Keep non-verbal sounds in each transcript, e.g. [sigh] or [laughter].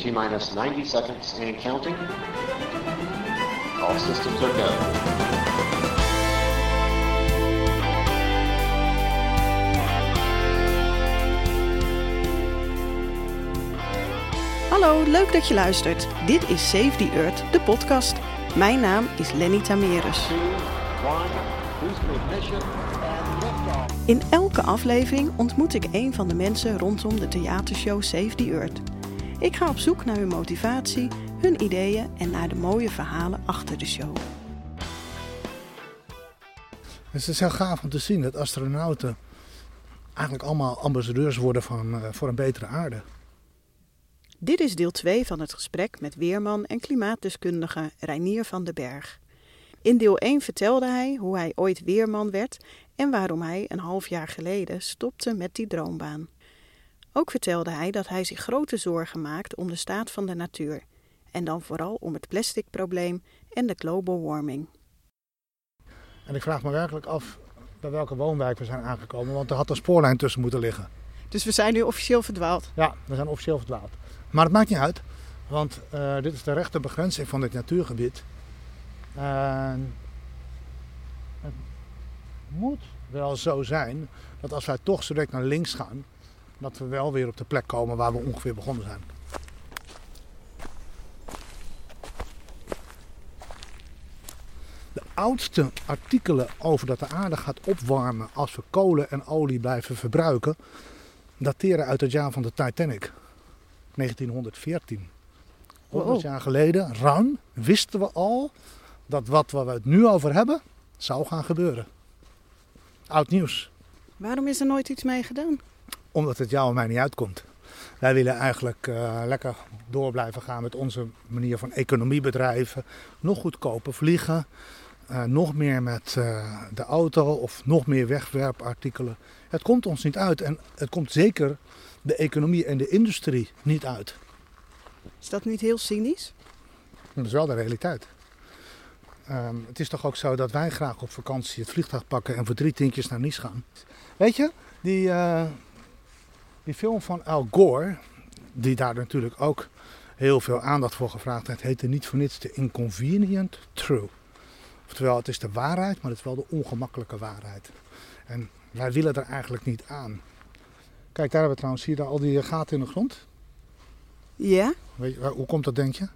T minus 90 seconds and counting. All systems are go. Hallo, leuk dat je luistert. Dit is Save the Earth, de podcast. Mijn naam is Lenny Tamerus. In elke aflevering ontmoet ik een van de mensen rondom de theatershow Save the Earth. Ik ga op zoek naar hun motivatie, hun ideeën en naar de mooie verhalen achter de show. Het is heel gaaf om te zien dat astronauten eigenlijk allemaal ambassadeurs worden van, eh, voor een betere aarde. Dit is deel 2 van het gesprek met weerman en klimaatdeskundige Reinier van den Berg. In deel 1 vertelde hij hoe hij ooit weerman werd en waarom hij een half jaar geleden stopte met die droombaan. Ook vertelde hij dat hij zich grote zorgen maakt om de staat van de natuur en dan vooral om het plasticprobleem en de global warming. En ik vraag me werkelijk af bij welke woonwijk we zijn aangekomen, want er had een spoorlijn tussen moeten liggen. Dus we zijn nu officieel verdwaald. Ja, we zijn officieel verdwaald. Maar het maakt niet uit, want eh, dit is de rechte begrenzing van dit natuurgebied. En het moet wel zo zijn dat als wij toch zo direct naar links gaan, dat we wel weer op de plek komen waar we ongeveer begonnen zijn. De oudste artikelen over dat de aarde gaat opwarmen als we kolen en olie blijven verbruiken, dateren uit het jaar van de Titanic, 1914. 100 Wow. jaar geleden, ruim, wisten we al dat wat we het nu over hebben, zou gaan gebeuren. Oud nieuws, Waarom is er nooit iets mee gedaan? Omdat het jou en mij niet uitkomt. Wij willen eigenlijk eh, lekker door blijven gaan met onze manier van economie bedrijven. Nog goedkoper vliegen, eh, nog meer met eh, de auto of nog meer wegwerpartikelen. Het komt ons niet uit en het komt zeker de economie en de industrie niet uit. Is dat niet heel cynisch? Dat is wel de realiteit. Ehm, het is toch ook zo dat wij graag op vakantie het vliegtuig pakken en voor drie tientjes naar Nice gaan. Weet je, die, die film van Al Gore, die daar natuurlijk ook heel veel aandacht voor gevraagd heeft, heette niet voor niets de Inconvenient True. Oftewel, het is de waarheid, maar het is wel de ongemakkelijke waarheid. En wij willen er eigenlijk niet aan. Kijk, daar hebben we trouwens, zie je daar al die gaten in de grond? Ja? Weet je, hoe komt dat, denk je?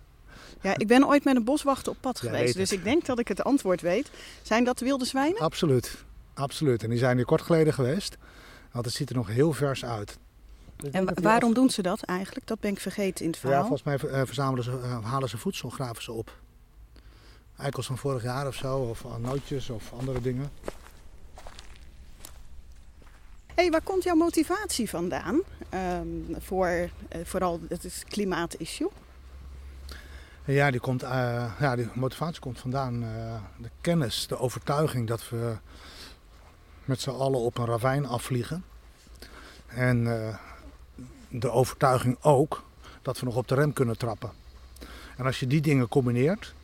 Ja, ik ben ooit met een boswachter op pad Jij geweest, dus ik denk dat ik het antwoord weet. Zijn dat wilde zwijnen? Absoluut, absoluut. En die zijn hier kort geleden geweest. Want het ziet er nog heel vers uit. En waarom doen ze dat eigenlijk? Dat ben ik vergeten in het Ja, verhaal. volgens mij eh, verzamelen ze, eh, halen ze voedsel, graven ze op. Eikels van vorig jaar of zo, of eh, nootjes of andere dingen. hey, waar komt jouw motivatie vandaan ehm, voor vooral het klimaatissue? Ja, die, komt, eh, ja, die motivatie komt vandaan. de kennis, de overtuiging dat we met z'n allen op een ravijn afvliegen. En de overtuiging ook dat we nog op de rem kunnen trappen. En als je die dingen combineert,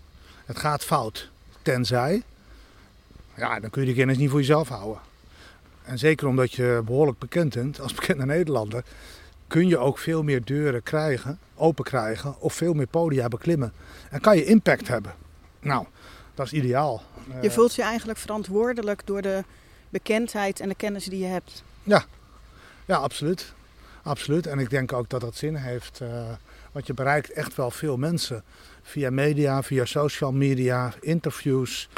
het gaat fout. Tenzij, ja, dan kun je die kennis niet voor jezelf houden. En zeker omdat je behoorlijk bekend bent als bekende Nederlander, kun je ook veel meer deuren krijgen, open krijgen of veel meer podia beklimmen. En kan je impact hebben. Nou, dat is ideaal. Je Eh, voelt je eigenlijk verantwoordelijk door de bekendheid en de kennis die je hebt. Ja, absoluut. Absoluut. En ik denk ook dat dat zin heeft. eh, want je bereikt echt wel veel mensen. Via media, via social media, interviews.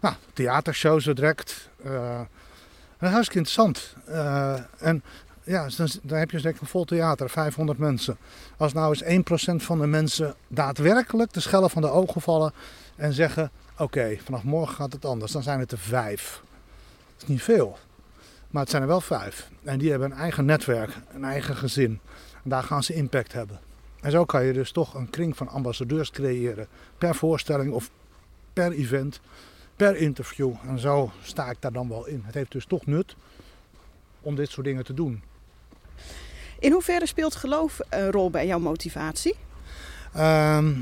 Nou, theatershows direct. eh dat is hartstikke interessant. Eh, en ja, dan, dan heb je direct een vol theater, 500 mensen. Als nou eens 1% van de mensen daadwerkelijk de schellen van de ogen vallen en zeggen: Oké, vanaf morgen gaat het anders, dan zijn het er vijf. Dat is niet veel. Maar het zijn er wel vijf. En die hebben een eigen netwerk, een eigen gezin. En daar gaan ze impact hebben. En zo kan je dus toch een kring van ambassadeurs creëren. Per voorstelling of per event, per interview. En zo sta ik daar dan wel in. Het heeft dus toch nut om dit soort dingen te doen. In hoeverre speelt geloof een rol bij jouw motivatie? Ehm,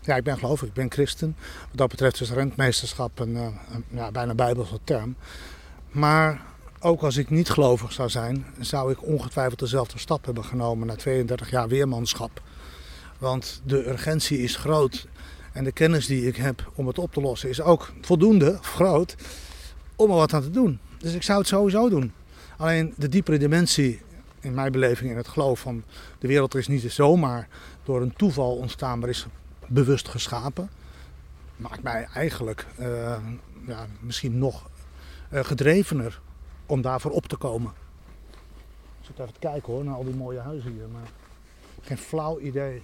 ja, ik ben gelovig, ik ben christen. Wat dat betreft is rentmeesterschap een, eh, een ja, bijna bijbelse term. Maar ook als ik niet gelovig zou zijn, zou ik ongetwijfeld dezelfde stap hebben genomen na 32 jaar weermanschap. Want de urgentie is groot. En de kennis die ik heb om het op te lossen is ook voldoende, groot, om er wat aan te doen. Dus ik zou het sowieso doen. Alleen de diepere dimensie, in mijn beleving, in het geloof van de wereld is niet zomaar door een toeval ontstaan, maar is bewust geschapen. Maakt mij eigenlijk uh, ja, misschien nog uh, gedrevener om daarvoor op te komen. Ik zit even te kijken hoor, naar al die mooie huizen hier. Maar geen flauw idee.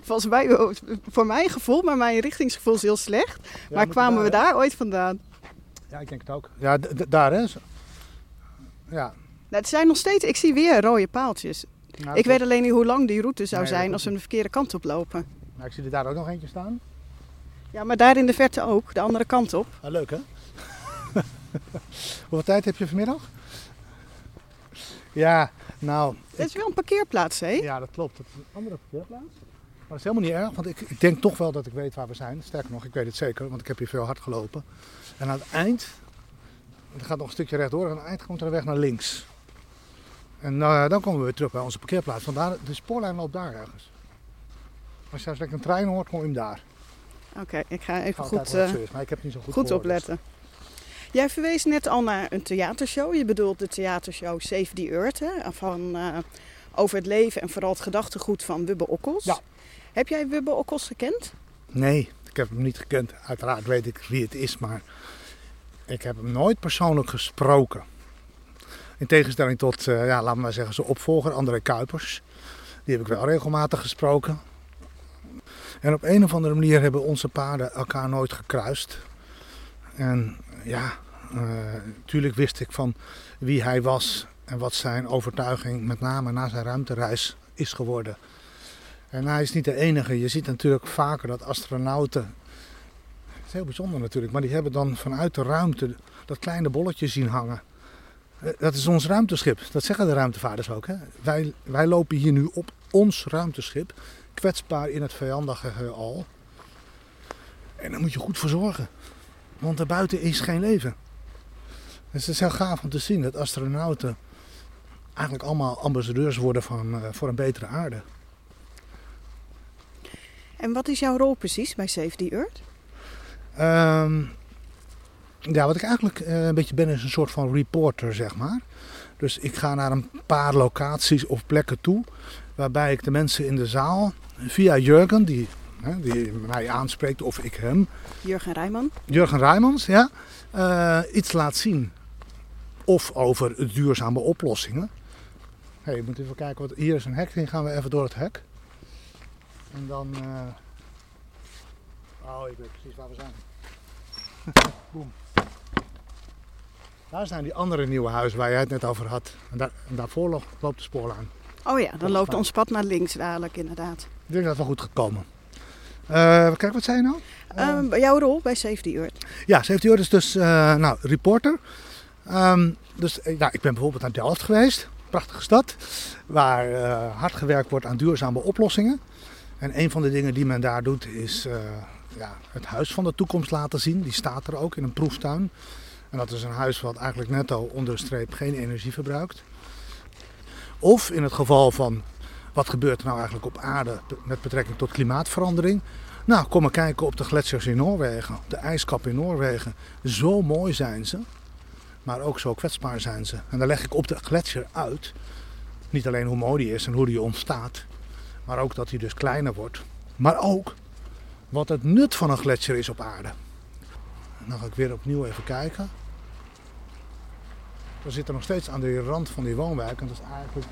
Volgens mij, voor mijn gevoel, maar mijn richtingsgevoel is heel slecht. maar kwamen we daar ooit vandaan? Ja, ik denk het ook. Ja, daar hè. Ja. Nou, het zijn nog steeds, ik zie weer rode paaltjes. Nou, ik weet alleen niet hoe lang die route zou zijn als we de verkeerde kant op lopen. Nou, ik zie er daar ook nog eentje staan. Ja, maar daar in de verte ook, de andere kant op. Ah, leuk hè? [laughs] Hoeveel tijd heb je vanmiddag? Ja, nou... Het is wel een parkeerplaats, hè? Ja, dat klopt. Het is een andere parkeerplaats. Maar dat is helemaal niet erg, want ik, ik, denk toch wel dat ik weet waar we zijn. Sterker nog, ik weet het zeker, want ik heb hier veel hard gelopen. En aan het eind, het gaat nog een stukje rechtdoor, en aan het eind komt er een weg naar links. En uh, dan komen we weer terug bij onze parkeerplaats. Vandaar, de spoorlijn loopt daar ergens. Als je lekker een trein hoort, kom je hem daar. Oké, ik ga even goed, uh, maar ik heb niet zo goed, goed dus- opletten. Jij verwees net al naar een theatershow. Je bedoelt de theatershow Save the Earth. Hè? Van, uh, over het leven en vooral het gedachtegoed van Wubbe Okkels. Ja. Heb jij Wubbe Okkels gekend? Nee, ik heb hem niet gekend. Uiteraard weet ik wie het is, maar ik heb hem nooit persoonlijk gesproken. In tegenstelling tot, uh, ja, laten we maar zeggen, zijn opvolger André Kuipers. Die heb ik wel regelmatig gesproken. En op een of andere manier hebben onze paarden elkaar nooit gekruist. En ja, natuurlijk eh, wist ik van wie hij was en wat zijn overtuiging met name na zijn ruimtereis is geworden. En hij is niet de enige. Je ziet natuurlijk vaker dat astronauten. Het is heel bijzonder natuurlijk, maar die hebben dan vanuit de ruimte dat kleine bolletje zien hangen. Eh, dat is ons ruimteschip. Dat zeggen de ruimtevaarders ook. Hè? Wij, wij lopen hier nu op ons ruimteschip, kwetsbaar in het vijandige al. En daar moet je goed voor zorgen. Want daarbuiten is geen leven. Dus het is heel gaaf om te zien dat astronauten eigenlijk allemaal ambassadeurs worden van, uh, voor een betere aarde. En wat is jouw rol precies bij Save the Earth? Um, ja, wat ik eigenlijk uh, een beetje ben is een soort van reporter, zeg maar. Dus ik ga naar een paar locaties of plekken toe. Waarbij ik de mensen in de zaal via Jurgen, die, hè, die mij aanspreekt, of ik hem. Jurgen Rijman. Jurgen Rijmans, ja. Uh, iets laat zien. Of over duurzame oplossingen. Hey, je moet even kijken, wat, hier is een hek, dan gaan we even door het hek. En dan... Uh... Oh, ik weet precies waar we zijn. [laughs] Boom. Daar zijn die andere nieuwe huizen waar jij het net over had. En, daar, en daarvoor loopt de spoorlijn. Oh ja, dan loopt ons pad naar links dadelijk inderdaad. Ik denk dat wel goed gaat komen. Uh, kijk, wat zei je nou? Uh, jouw rol bij Safety Earth? Ja, Safety Earth is dus uh, nou, reporter. Um, dus nou, ik ben bijvoorbeeld naar Delft geweest. Prachtige stad. Waar hard gewerkt wordt aan duurzame oplossingen. En een van de dingen die men daar doet is ja, het huis van de toekomst laten zien. Die staat er ook in een proeftuin. En dat is een huis wat eigenlijk netto onder de streep geen energie verbruikt. Of in het geval van wat gebeurt er nou eigenlijk op aarde met betrekking tot klimaatverandering. Nou, kom maar kijken op de gletsjers in Noorwegen, de ijskap in Noorwegen. Zo mooi zijn ze, maar ook zo kwetsbaar zijn ze. En dan leg ik op de gletsjer uit, niet alleen hoe mooi die is en hoe die ontstaat, maar ook dat hij dus kleiner wordt. Maar ook wat het nut van een gletsjer is op aarde. dan ga ik weer opnieuw even kijken. We zitten nog steeds aan de rand van die woonwijk en dat is eigenlijk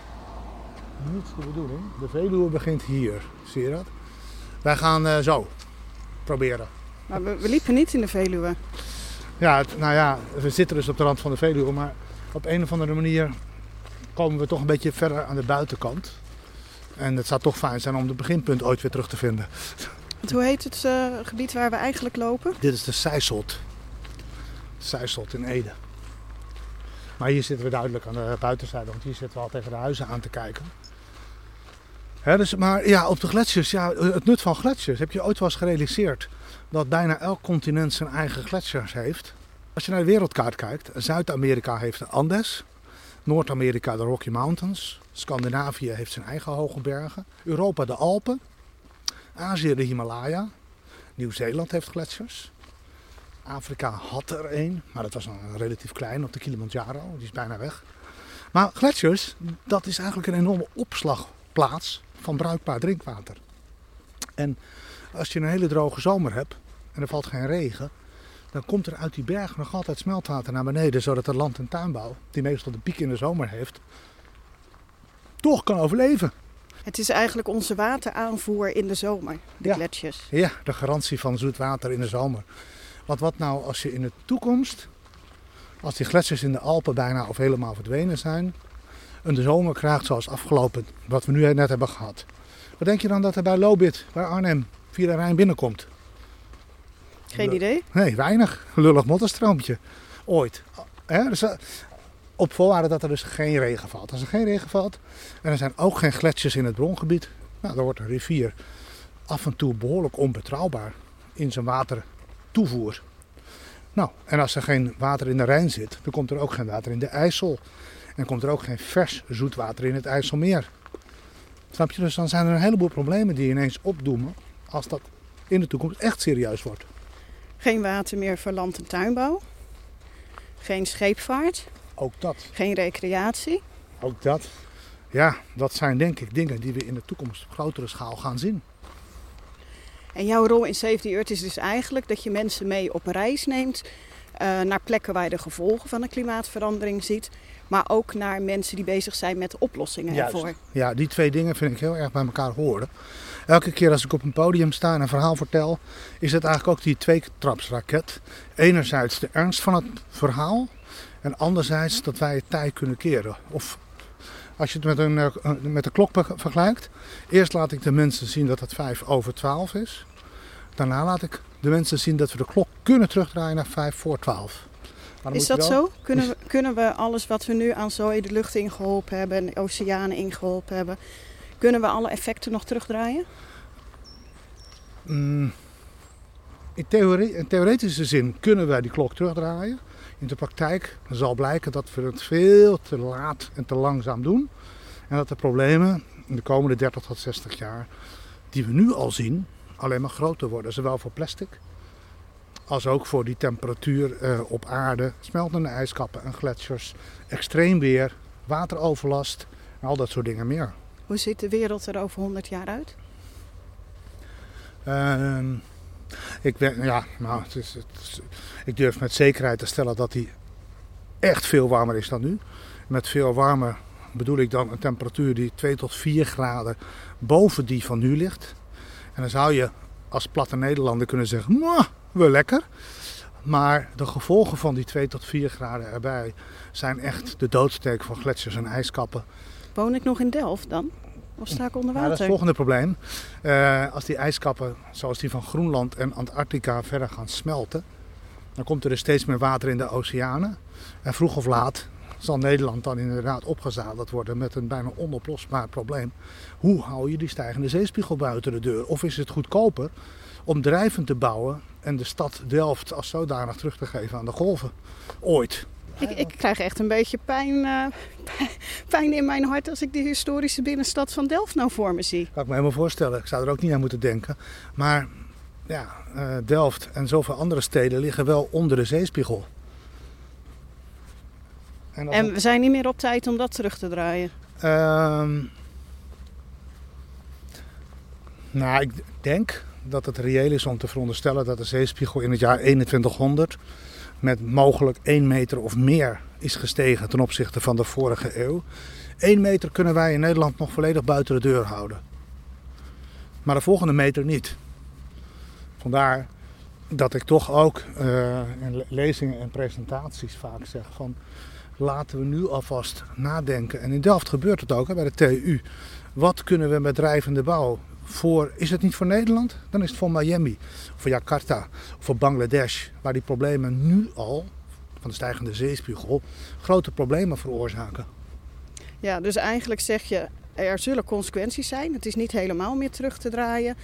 niet de bedoeling. De Veluwe begint hier, zie je dat? Wij gaan uh, zo proberen. Maar we, we, liepen niet in de Veluwe. Ja, het, nou ja, we zitten dus op de rand van de Veluwe, maar op een of andere manier komen we toch een beetje verder aan de buitenkant. En het zou toch fijn zijn om het beginpunt ooit weer terug te vinden. Want hoe heet het uh, gebied waar we eigenlijk lopen? Dit is de Sijsselt. Sijsselt in Ede. Maar hier zitten we duidelijk aan de buitenzijde, want hier zitten we al tegen de huizen aan te kijken. Dus, maar ja, op de gletsjers, ja, het nut van gletsjers. Heb je ooit wel eens gerealiseerd dat bijna elk continent zijn eigen gletsjers heeft? Als je naar de wereldkaart kijkt, Zuid-Amerika heeft de Andes, Noord-Amerika de Rocky Mountains. Scandinavië heeft zijn eigen hoge bergen. Europa de Alpen. Azië de Himalaya. Nieuw-Zeeland heeft gletsjers. Afrika had er een, maar dat was een relatief klein op de Kilimanjaro. Die is bijna weg. Maar gletsjers, dat is eigenlijk een enorme opslagplaats van bruikbaar drinkwater. En als je een hele droge zomer hebt en er valt geen regen, dan komt er uit die berg nog altijd smeltwater naar beneden, zodat de land- en tuinbouw, die meestal de piek in de zomer heeft, toch kan overleven. Het is eigenlijk onze wateraanvoer in de zomer, de Ja. gletsjers. Ja, de garantie van zoet water in de zomer. Want wat nou als je in de toekomst, als die gletsjers in de Alpen bijna of helemaal verdwenen zijn, een de zomer krijgt zoals afgelopen, wat we nu net hebben gehad. Wat denk je dan dat er bij Lobit, bij Arnhem, via de Rijn binnenkomt? Geen idee? Nee, weinig. Lullig modderstroompje. Ooit. Dus, op voorwaarde dat er dus geen regen valt. Als er geen regen valt en er zijn ook geen gletsjers in het brongebied, nou, dan wordt een rivier af en toe behoorlijk onbetrouwbaar in zijn watertoevoer. Nou, en als er geen water in de Rijn zit, dan komt er ook geen water in de IJssel. En komt er ook geen vers zoetwater in het IJsselmeer. Snap je? Dus dan zijn er een heleboel problemen die ineens opdoemen als dat in de toekomst echt serieus wordt. Geen water meer voor land- en tuinbouw. Geen scheepvaart. Ook dat. Geen recreatie. Ook dat. Ja, dat zijn denk ik dingen die we in de toekomst op grotere schaal gaan zien. En jouw rol in Save the Earth is dus eigenlijk dat je mensen mee op reis neemt naar plekken waar je de gevolgen van de klimaatverandering ziet, maar ook naar mensen die bezig zijn met oplossingen ervoor. Ja, die twee dingen vind ik heel erg bij elkaar horen. Elke keer als ik op een podium sta en een verhaal vertel, is het eigenlijk ook die tweetrapsraket. Enerzijds de ernst van het verhaal en anderzijds dat wij het tij kunnen keren. Of als je het met, een, eh, met de klok vergelijkt. Eerst laat ik de mensen zien dat het 5 over 12 is. Daarna laat ik de mensen zien dat we de klok kunnen terugdraaien naar 5 voor 12. Maar dan Is dat wel- zo? Kunnen we, kunnen we alles wat we nu aan zooi de lucht ingeholpen hebben en de oceanen ingeholpen hebben, kunnen we alle effecten nog terugdraaien? Mm, in, theorie, in theoretische zin kunnen wij die klok terugdraaien. In de praktijk zal blijken dat we het veel te laat en te langzaam doen. En dat de problemen in de komende 30 tot 60 jaar, die we nu al zien, alleen maar groter worden. Zowel voor plastic als ook voor die temperatuur eh, op aarde, smeltende ijskappen en gletsjers, extreem weer, wateroverlast en al dat soort dingen meer. Hoe ziet de wereld er over 100 jaar uit? Ehm, ik, ben, ja, nou, het is, het is- ik durf met zekerheid te stellen dat die echt veel warmer is dan nu. Met veel warmer bedoel ik dan een temperatuur die 2 tot 4 graden boven die van nu ligt. En dan zou je als platte Nederlander kunnen zeggen, "Mwah, wel lekker. Maar de gevolgen van die 2 tot 4 graden erbij zijn echt de doodsteek van gletsjers en ijskappen. Woon ik nog in Delft dan? Of sta ik onder Ja, dat is water? het volgende probleem. Eh, als die ijskappen, zoals die van Groenland en Antarctica, verder gaan smelten, dan komt er dus steeds meer water in de oceanen. En vroeg of laat zal Nederland dan inderdaad opgezadeld worden met een bijna onoplosbaar probleem. Hoe hou je die stijgende zeespiegel buiten de deur? Of is het goedkoper om drijvend te bouwen en de stad Delft als zodanig terug te geven aan de golven? Ooit. Ik, ik krijg echt een beetje pijn, eh, pijn in mijn hart als ik de historische binnenstad van Delft nou voor me zie. Kan ik me helemaal voorstellen. Ik zou er ook niet aan moeten denken. Maar ja, eh, Delft en zoveel andere steden liggen wel onder de zeespiegel. En het- we zijn niet meer op tijd om dat terug te draaien. Ehm, nou, ik denk dat het reëel is om te veronderstellen dat de zeespiegel in het jaar 2100 met mogelijk 1 meter of meer is gestegen ten opzichte van de vorige eeuw. 1 meter kunnen wij in Nederland nog volledig buiten de deur houden. Maar de volgende meter niet. Vandaar dat ik toch ook eh, in le- lezingen en presentaties vaak zeg van laten we nu alvast nadenken. En in Delft gebeurt het ook hè, bij de TU. Wat kunnen we met drijvende bouw voor, is het niet voor Nederland? Dan is het voor Miami, voor Jakarta, voor Bangladesh, waar die problemen nu al, van de stijgende zeespiegel, grote problemen veroorzaken. Ja, dus eigenlijk zeg je, er zullen consequenties zijn. Het is niet helemaal meer terug te draaien.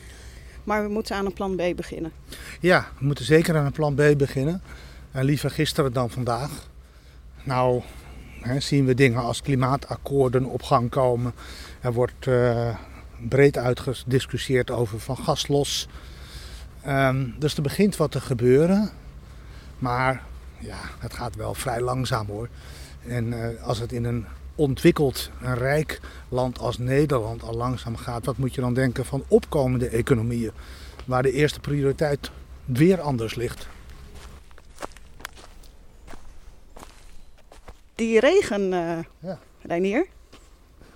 Maar we moeten aan een plan B beginnen. Ja, we moeten zeker aan een plan B beginnen. En liever gisteren dan vandaag. Nou, hè, zien we dingen als klimaatakkoorden op gang komen. Er wordt uh, breed uitgediscussieerd over van gas los. Um, dus er begint wat te gebeuren. Maar ja, het gaat wel vrij langzaam hoor. En uh, als het in een ontwikkeld, een rijk land als Nederland al langzaam gaat, wat moet je dan denken van opkomende economieën, waar de eerste prioriteit weer anders ligt? Die regen, uh, ja. Reinier.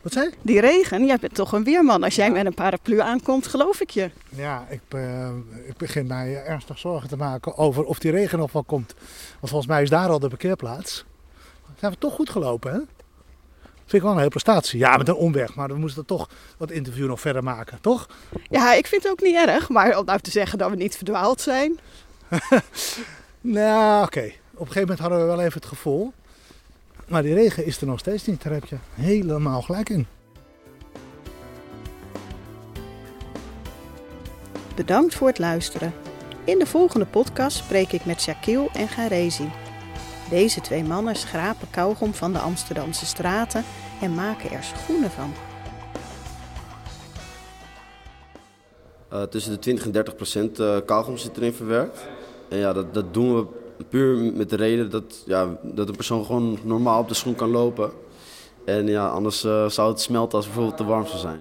Wat zei je? Die regen, jij bent toch een weerman. Als jij met een paraplu aankomt, geloof ik je. Ja, ik, uh, ik begin mij ernstig zorgen te maken over of die regen nog wel komt. Want volgens mij is daar al de parkeerplaats. Zijn we toch goed gelopen, hè? Vind ik wel een hele prestatie. Ja, met een omweg, maar we moesten toch dat interview nog verder maken, toch? Ja, ik vind het ook niet erg, maar om nou te zeggen dat we niet verdwaald zijn. [laughs] nou, oké. Op een gegeven moment hadden we wel even het gevoel. Maar die regen is er nog steeds niet. Daar heb je helemaal gelijk in. Bedankt voor het luisteren. In de volgende podcast spreek ik met Shaquille en Garezi. Deze twee mannen schrapen kauwgom van de Amsterdamse straten en maken er schoenen van. Uh, tussen de 20 en 30 procent uh, kauwgom zit erin verwerkt. En ja, dat, dat doen we puur met de reden dat, ja, dat een persoon gewoon normaal op de schoen kan lopen. En ja, anders uh, zou het smelten als bijvoorbeeld te warm zou zijn.